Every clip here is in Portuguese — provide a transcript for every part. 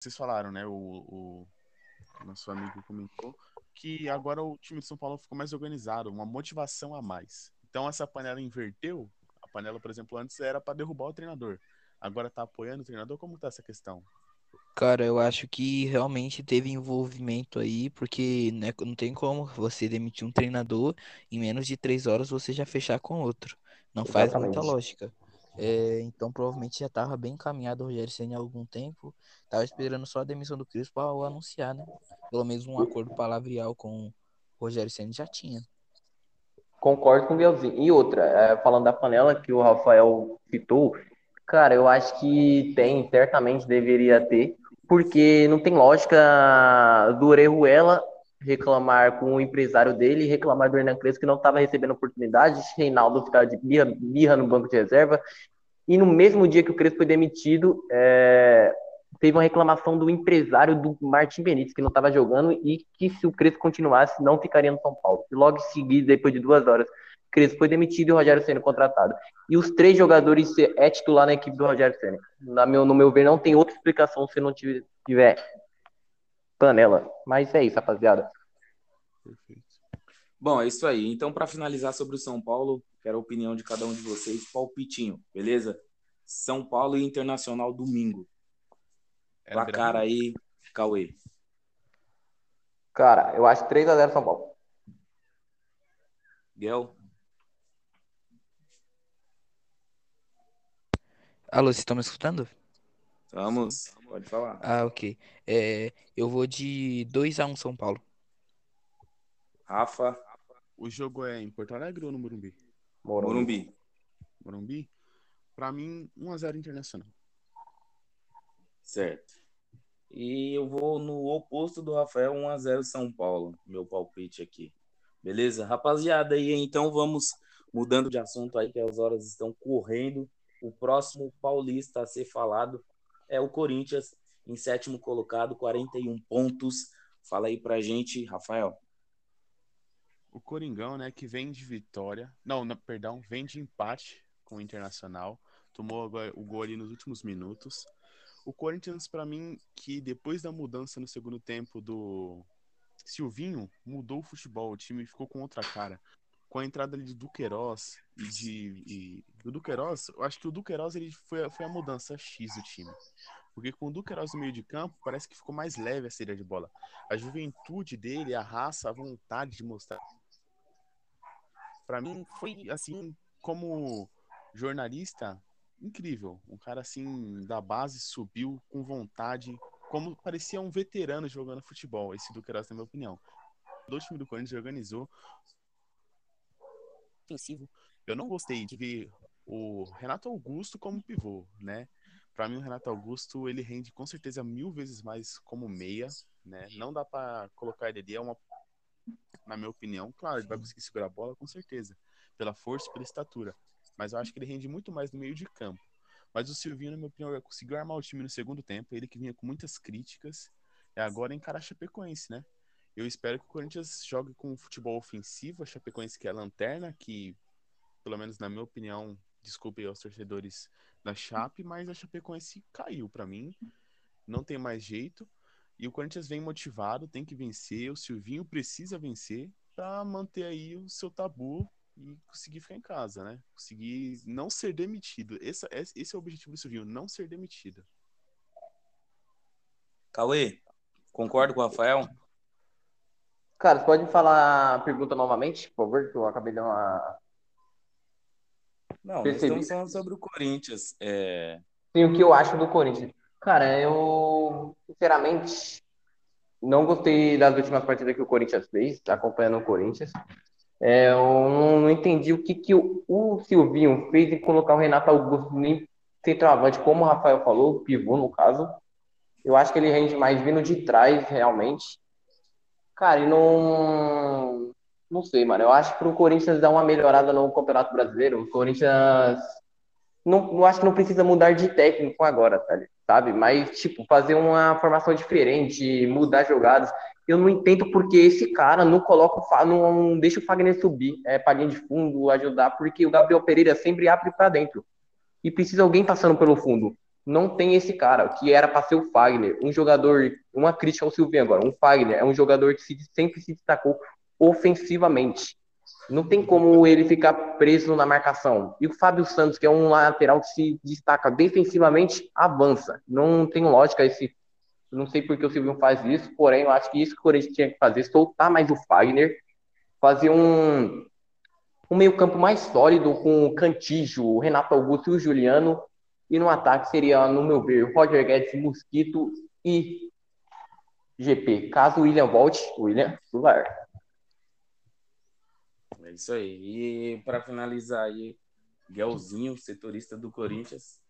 vocês falaram, né? O, o nosso amigo comentou que agora o time de São Paulo ficou mais organizado, uma motivação a mais. Então essa panela inverteu. A panela, por exemplo, antes era para derrubar o treinador. Agora tá apoiando o treinador. Como tá essa questão? Cara, eu acho que realmente teve envolvimento aí, porque né, não tem como você demitir um treinador em menos de três horas você já fechar com outro. Não faz muita Exatamente. lógica. É, então provavelmente já estava bem encaminhado o Rogério Ceni há algum tempo. Tava esperando só a demissão do Crespo para anunciar, né? Pelo menos um acordo palavreal com o Rogério Ceni já tinha. Concordo com o Bielzinho. E outra, é, falando da panela que o Rafael citou, cara, eu acho que tem, certamente deveria ter, porque não tem lógica do Orejuela reclamar com o empresário dele reclamar do Hernan Crespo que não estava recebendo oportunidade, Reinaldo ficar de birra, birra no banco de reserva, e no mesmo dia que o Crespo foi demitido, é, teve uma reclamação do empresário do Martim Benítez, que não estava jogando, e que se o Crespo continuasse, não ficaria no São Paulo. E logo em seguida, depois de duas horas, Crespo foi demitido e o Rogério sendo contratado. E os três jogadores é titular na equipe do Rogério Senna. Na meu, no meu ver, não tem outra explicação se não tiver panela. Mas é isso, rapaziada. Perfeito. Bom, é isso aí. Então, para finalizar sobre o São Paulo, quero a opinião de cada um de vocês. Palpitinho, beleza? São Paulo e Internacional domingo. É Placar aí, Cauê. Cara, eu acho 3x0 São Paulo. Guel? Alô, vocês estão me escutando? Vamos, pode falar. Ah, ok. É, eu vou de 2x1 São Paulo. Rafa, O jogo é em Porto Alegre ou no Morumbi? Morumbi. Morumbi? Pra mim, 1x0 Internacional. Certo. E eu vou no oposto do Rafael, 1x0 São Paulo, meu palpite aqui. Beleza? Rapaziada, aí então vamos mudando de assunto aí, que as horas estão correndo. O próximo paulista a ser falado é o Corinthians, em sétimo colocado, 41 pontos. Fala aí pra gente, Rafael. O Coringão, né, que vem de vitória. Não, não, perdão, vem de empate com o Internacional. Tomou o gol ali nos últimos minutos. O Corinthians, pra mim, que depois da mudança no segundo tempo do Silvinho, mudou o futebol. O time ficou com outra cara. Com a entrada ali de Duqueiroz e de. E, Duqueiroz, eu acho que o Duqueiroz ele foi, foi a mudança X do time. Porque com o Duqueiroz no meio de campo, parece que ficou mais leve a saída de bola. A juventude dele, a raça, a vontade de mostrar. Pra mim, foi assim, como jornalista, incrível. Um cara assim, da base, subiu com vontade, como parecia um veterano jogando futebol, esse Duqueiroz, na minha opinião. O time do Corinthians organizou ofensivo. Eu não gostei de ver o Renato Augusto como pivô, né? Para mim, o Renato Augusto ele rende com certeza mil vezes mais como meia, né? Não dá para colocar ele ali, é uma, na minha opinião, claro, ele vai conseguir segurar a bola com certeza, pela força e pela estatura. Mas eu acho que ele rende muito mais no meio de campo. Mas o Silvinho, na minha opinião, conseguiu armar o time no segundo tempo. Ele que vinha com muitas críticas. É agora encarar a Chapecoense, né? Eu espero que o Corinthians jogue com futebol ofensivo. A Chapecoense que é a lanterna, que, pelo menos na minha opinião, desculpe aos torcedores da Chape, mas a Chapecoense caiu para mim. Não tem mais jeito. E o Corinthians vem motivado, tem que vencer. O Silvinho precisa vencer para manter aí o seu tabu e conseguir ficar em casa, né? Conseguir não ser demitido. Esse, esse é o objetivo do Silvinho, não ser demitido. Cauê, concordo com o Rafael? Cara, você pode falar a pergunta novamente, por favor, que eu acabei de dar uma. Não, nós estamos falando sobre o Corinthians. É... Sim, o que eu acho do Corinthians. Cara, eu, sinceramente, não gostei das últimas partidas que o Corinthians fez, acompanhando o Corinthians. É, eu não, não entendi o que, que o, o Silvinho fez em colocar o Renato Augusto nem centroavante, como o Rafael falou, pivô no caso. Eu acho que ele rende mais vindo de trás, realmente. Cara, e não. Não sei, mano. Eu acho que pro Corinthians dar uma melhorada no Campeonato Brasileiro, o Corinthians. Não, não acho que não precisa mudar de técnico agora, tá sabe? Mas, tipo, fazer uma formação diferente, mudar jogadas. Eu não entendo porque esse cara não coloca, não deixa o Fagner subir, é, pra linha de fundo, ajudar, porque o Gabriel Pereira sempre abre pra dentro. E precisa alguém passando pelo fundo. Não tem esse cara, que era para ser o Fagner, um jogador, uma crítica ao Silvinho agora, um Fagner é um jogador que se, sempre se destacou ofensivamente. Não tem como ele ficar preso na marcação. E o Fábio Santos, que é um lateral que se destaca defensivamente, avança. Não tem lógica esse. Não sei por que o Silvio faz isso, porém, eu acho que isso que o Corinthians tinha que fazer, soltar mais o Fagner, fazer um, um meio-campo mais sólido com o Cantijo, o Renato Augusto e o Juliano. E no ataque seria, no meu ver, Roger Guedes, Mosquito e GP. Caso o William volte, William, titular. É isso aí. E para finalizar aí, Guelzinho, setorista do Corinthians.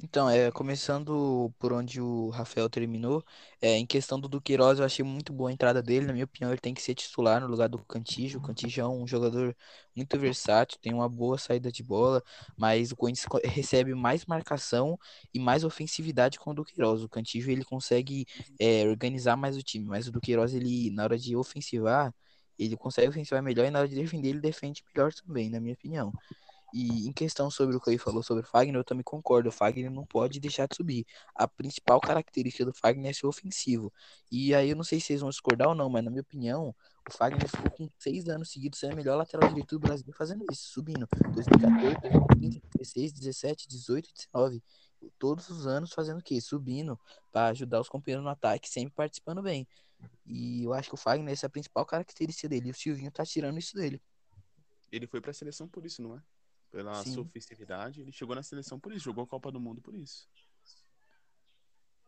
Então, é, começando por onde o Rafael terminou, é, em questão do Duqueiroz, eu achei muito boa a entrada dele. Na minha opinião, ele tem que ser titular no lugar do Cantijo. O Cantijo é um jogador muito versátil, tem uma boa saída de bola, mas o Corinthians recebe mais marcação e mais ofensividade com o Duqueiroz. O Cantijo ele consegue é, organizar mais o time, mas o Duqueiroz, ele, na hora de ofensivar, ele consegue ofensivar melhor e na hora de defender, ele defende melhor também, na minha opinião. E em questão sobre o que ele falou sobre o Fagner, eu também concordo. O Fagner não pode deixar de subir. A principal característica do Fagner é ser ofensivo. E aí eu não sei se vocês vão discordar ou não, mas na minha opinião, o Fagner ficou com seis anos seguidos sendo o melhor lateral direito do Brasil fazendo isso, subindo. 2014, 2015, 2016, 17, 18, 19. Todos os anos fazendo o quê? Subindo para ajudar os companheiros no ataque, sempre participando bem. E eu acho que o Fagner, essa é a principal característica dele. E o Silvinho tá tirando isso dele. Ele foi pra seleção por isso, não é? Pela Sim. sua ofensividade. Ele chegou na seleção por isso, jogou a Copa do Mundo por isso.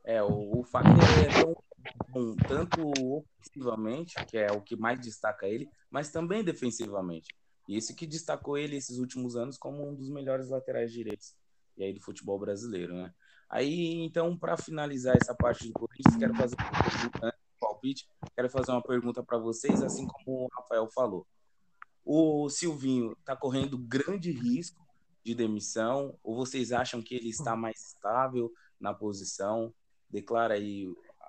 É, o, o Fagner é tão bom, tanto ofensivamente, que é o que mais destaca ele, mas também defensivamente. E isso que destacou ele esses últimos anos como um dos melhores laterais direitos e aí do futebol brasileiro, né? Aí, então, para finalizar essa parte do Corinthians, quero fazer uma pergunta, antes do palpite, quero fazer uma pergunta para vocês, assim como o Rafael falou. O Silvinho está correndo grande risco de demissão, ou vocês acham que ele está mais estável na posição? Declara aí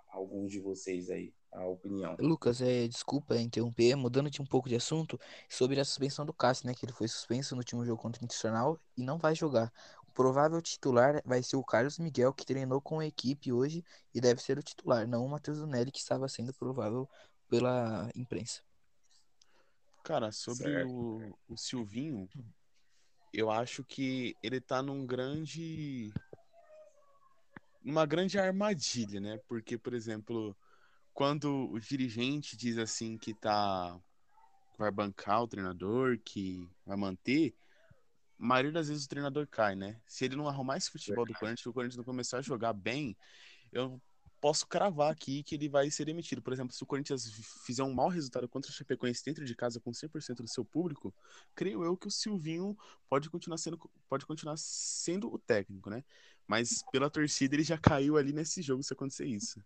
alguns de vocês aí a opinião. Lucas, é, desculpa interromper, mudando de um pouco de assunto, sobre a suspensão do Cássio, né? Que ele foi suspenso no último jogo contra o Internacional e não vai jogar. O provável titular vai ser o Carlos Miguel, que treinou com a equipe hoje e deve ser o titular, não o Matheus Dunelli, que estava sendo provável pela imprensa. Cara, sobre Certo. o, o Silvinho, eu acho que ele tá num grande. Uma grande armadilha, né? Porque, por exemplo, quando o dirigente diz assim que tá. Vai bancar o treinador, que vai manter, a maioria das vezes o treinador cai, né? Se ele não arrumar esse futebol do Corinthians, se o Corinthians não começar a jogar bem, eu posso cravar aqui que ele vai ser demitido. Por exemplo, se o Corinthians fizer um mau resultado contra o Chapecoense dentro de casa com 100% do seu público, creio eu que o Silvinho pode continuar sendo pode continuar sendo o técnico, né? Mas pela torcida ele já caiu ali nesse jogo se acontecer isso.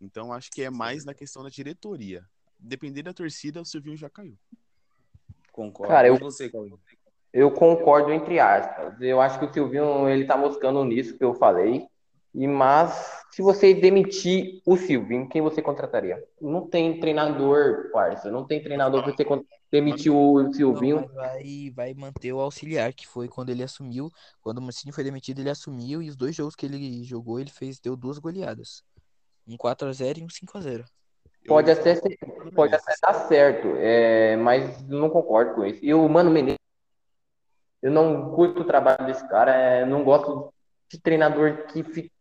Então acho que é mais na questão da diretoria. Depender da torcida, o Silvinho já caiu. Concordo. Cara, eu- E você, Cauê? Eu concordo entre aspas. Eu acho que o Silvinho ele tá moscando nisso que eu falei. E mas se você demitir o Silvinho, quem você contrataria? Não tem treinador, parça. Não tem treinador que você demitir o Não, Silvinho. mas vai, vai manter o auxiliar, que foi quando ele assumiu. Quando o Mancini foi demitido, ele assumiu e os dois jogos que ele jogou, ele fez, deu duas goleadas. Um 4x0 e um 5x0. Eu Pode até ser, pode até dar certo, é, mas não concordo com isso. E o Mano Menezes, eu não curto o trabalho desse cara, é, não gosto de treinador que, fi-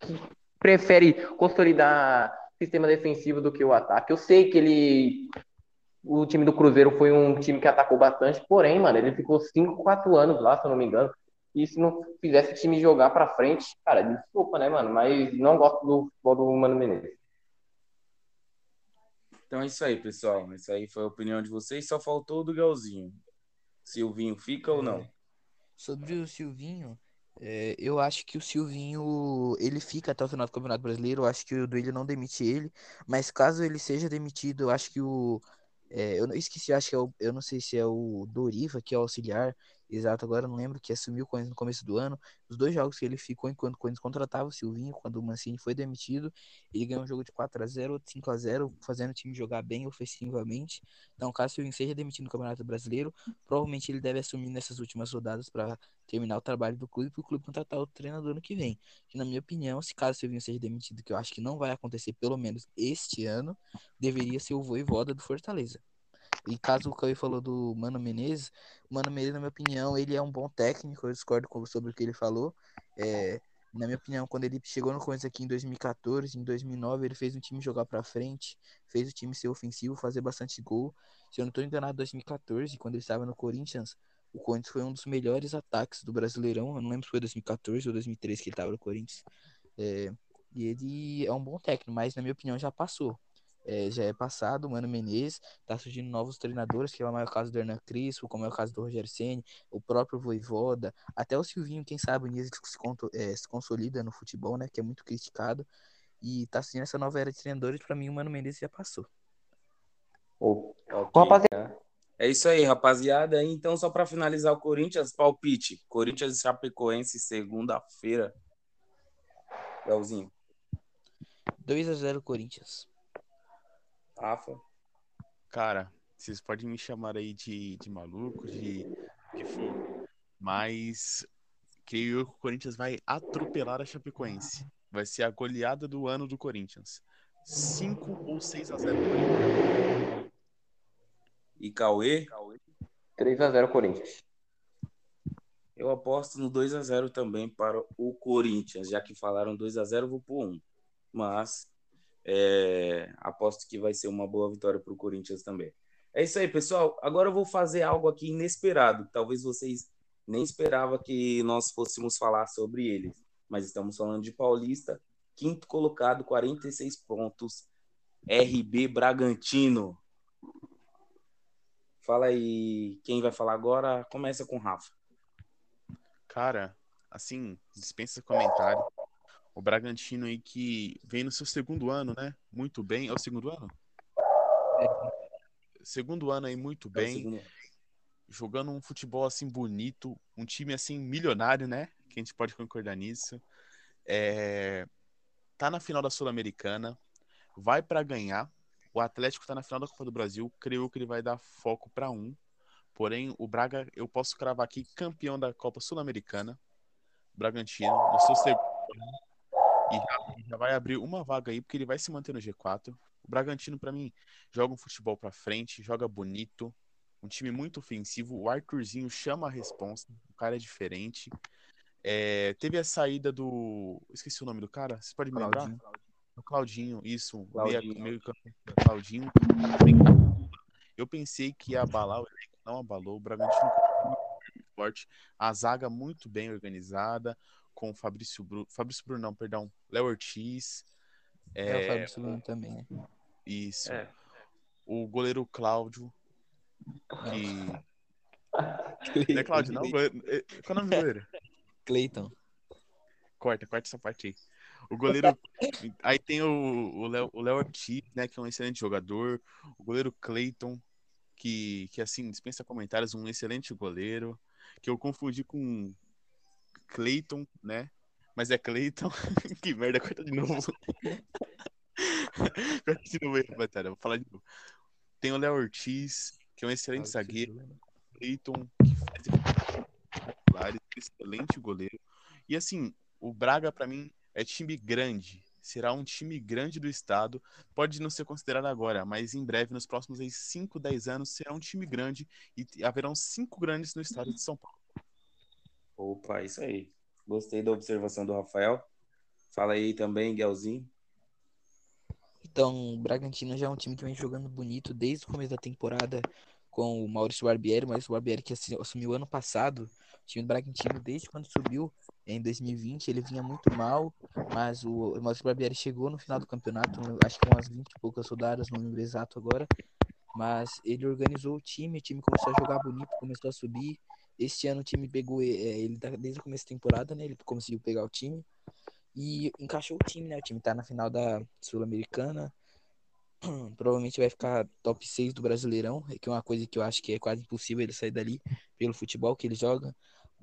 que prefere consolidar sistema defensivo do que o ataque. Eu sei que ele, o time do Cruzeiro foi um time que atacou bastante, porém, mano, ele ficou 5, 4 anos lá, se eu não me engano. E se não fizesse o time jogar pra frente, cara, desculpa, né, mano, mas não gosto do futebol do Mano Menezes. Então é isso aí, pessoal. Isso aí foi a opinião de vocês. Só faltou o do Galzinho. Silvinho fica ou não? Sobre o Silvinho, é, eu acho que o Silvinho ele fica até o final do Campeonato Brasileiro. Eu acho que o Duílio não demite ele. Mas caso ele seja demitido, eu acho que o. é, eu não- esqueci, acho que é o, eu não sei se é o Doriva, que é o auxiliar. Exato agora, não lembro, que assumiu o Corinthians no começo do ano. Os dois jogos que ele ficou enquanto o Corinthians contratava o Silvinho, quando o Mancini foi demitido, ele ganhou um jogo de 4 a 0 outro 5 a 0 fazendo o time jogar bem ofensivamente. Então, caso o Silvinho seja demitido no Campeonato Brasileiro, provavelmente ele deve assumir nessas últimas rodadas para terminar o trabalho do clube para o clube contratar o treinador no que vem. Que, na minha opinião, se caso o Silvinho seja demitido, que eu acho que não vai acontecer pelo menos este ano, deveria ser o Voivoda do Fortaleza. E caso o Cauê falou do Mano Menezes, o Mano Menezes, na minha opinião, ele é um bom técnico, eu discordo sobre o que ele falou. É, na minha opinião, quando ele chegou no Corinthians aqui em 2014, em 2009, ele fez o time jogar para frente, fez o time ser ofensivo, fazer bastante gol. Se eu não estou enganado, em 2014, quando ele estava no Corinthians, o Corinthians foi um dos melhores ataques do Brasileirão. Eu não lembro se foi 2014 ou 2013 que ele estava no Corinthians. É, e ele é um bom técnico, mas na minha opinião já passou é, já é passado, o Mano Menezes, tá surgindo novos treinadores, que é o maior caso do Hernan Crispo, como é o caso do Rogério Ceni, o próprio Voivoda, até o Silvinho, quem sabe o Nise se, é, se, consolida no futebol, né, que é muito criticado, e tá surgindo essa nova era de treinadores, para mim o Mano Menezes já passou. Oh, okay. É isso aí, rapaziada. Então, só para finalizar o Corinthians, palpite. Corinthians e Chapecoense, segunda-feira. Leozinho. 2 a 0 Corinthians. Rafa? Cara, vocês podem me chamar aí de, de maluco, de que for, mas creio eu que o Corinthians vai atropelar a Chapecoense. Vai ser a goleada do ano do Corinthians. 5 ou 6 a 0 E Cauê? 3 a 0 Corinthians. Eu aposto no 2 a 0 também para o Corinthians, já que falaram 2 a 0 vou por 1. Mas é, aposto que vai ser uma boa vitória para o Corinthians também. É isso aí, pessoal. Agora eu vou fazer algo aqui inesperado. Talvez vocês nem esperavam que nós fôssemos falar sobre ele. Mas estamos falando de Paulista, quinto colocado, 46 pontos. RB Bragantino. Fala aí, quem vai falar agora? Começa com o Rafa. Cara, assim, dispensa comentário o Bragantino aí que vem no seu segundo ano, né? Muito bem. É o segundo ano? É. Segundo ano aí, muito é bem. Jogando um futebol assim bonito, um time assim milionário, né? Que a gente pode concordar nisso. É... Tá na final da Sul-Americana, vai para ganhar. O Atlético tá na final da Copa do Brasil, creio que ele vai dar foco para um. Porém, o Braga, eu posso cravar aqui campeão da Copa Sul-Americana. Bragantino, no seu segundo e já, já, vai abrir uma vaga aí, porque ele vai se manter no G4. O Bragantino, para mim, joga um futebol para frente, joga bonito, um time muito ofensivo. O Arthurzinho chama a responsa, o cara é diferente. É, teve a saída do. Esqueci o nome do cara, você pode me Claudinho. lembrar? O Claudinho, isso. Claudinho. Meio, Claudinho. Eu pensei que ia abalar o elenco, não abalou. O Bragantino muito forte. A zaga muito bem organizada com o Fabrício Bruno. Fabrício Bruno, não, perdão. Léo Ortiz. É, é o Fabrício Bruno também, né? Isso. É. O goleiro Cláudio. Que. não é Cláudio, não? É, qual é o nome do goleiro? Cleiton. Corta, corta essa parte aí. O goleiro. aí tem o Léo o Léo Ortiz, né? Que é um excelente jogador. O goleiro Cleiton, que, que assim, dispensa comentários, um excelente goleiro. Que eu confundi com Clayton, né? Mas é Clayton. que merda, corta de novo. corta de novo aí, rapaziada. Vou falar de novo. Tem o Léo Ortiz, que é um excelente ah, zagueiro. Clayton, que faz excelente goleiro. E assim, o Braga, para mim, é time grande. Será um time grande do estado. Pode não ser considerado agora, mas em breve, nos próximos 5, 10 anos, será um time grande e haverão cinco grandes no estado de São Paulo. Opa, isso aí. Gostei da observação do Rafael. Fala aí também, Guelzinho. Então, o Bragantino já é um time que vem jogando bonito desde o começo da temporada com o Maurício Barbieri. O Maurício Barbieri que assumiu ano passado. O time do Bragantino, desde quando subiu em 2020, ele vinha muito mal, mas o Maurício Barbieri chegou no final do campeonato, acho que umas 20 e poucas rodadas, não lembro exato agora. Mas ele organizou o time, o time começou a jogar bonito, começou a subir. Este ano o time pegou é, ele desde o começo da temporada, né? Ele conseguiu pegar o time e encaixou o time, né? O time tá na final da Sul-Americana. provavelmente vai ficar top 6 do Brasileirão, que é uma coisa que eu acho que é quase impossível ele sair dali pelo futebol que ele joga.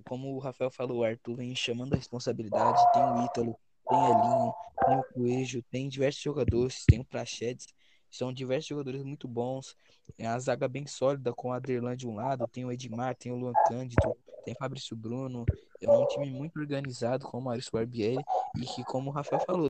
Como o Rafael falou, o Arthur vem chamando a responsabilidade, tem o Ítalo, tem Elinho, tem o Coelho, tem diversos jogadores, tem o Prachedes, são diversos jogadores muito bons. É a zaga bem sólida com o Aderlan de um lado, tem o Edmar, tem o Luan Cândido, tem o Fabrício Bruno. É um time muito organizado com o Maurício Barbieri e que, como o Rafael falou,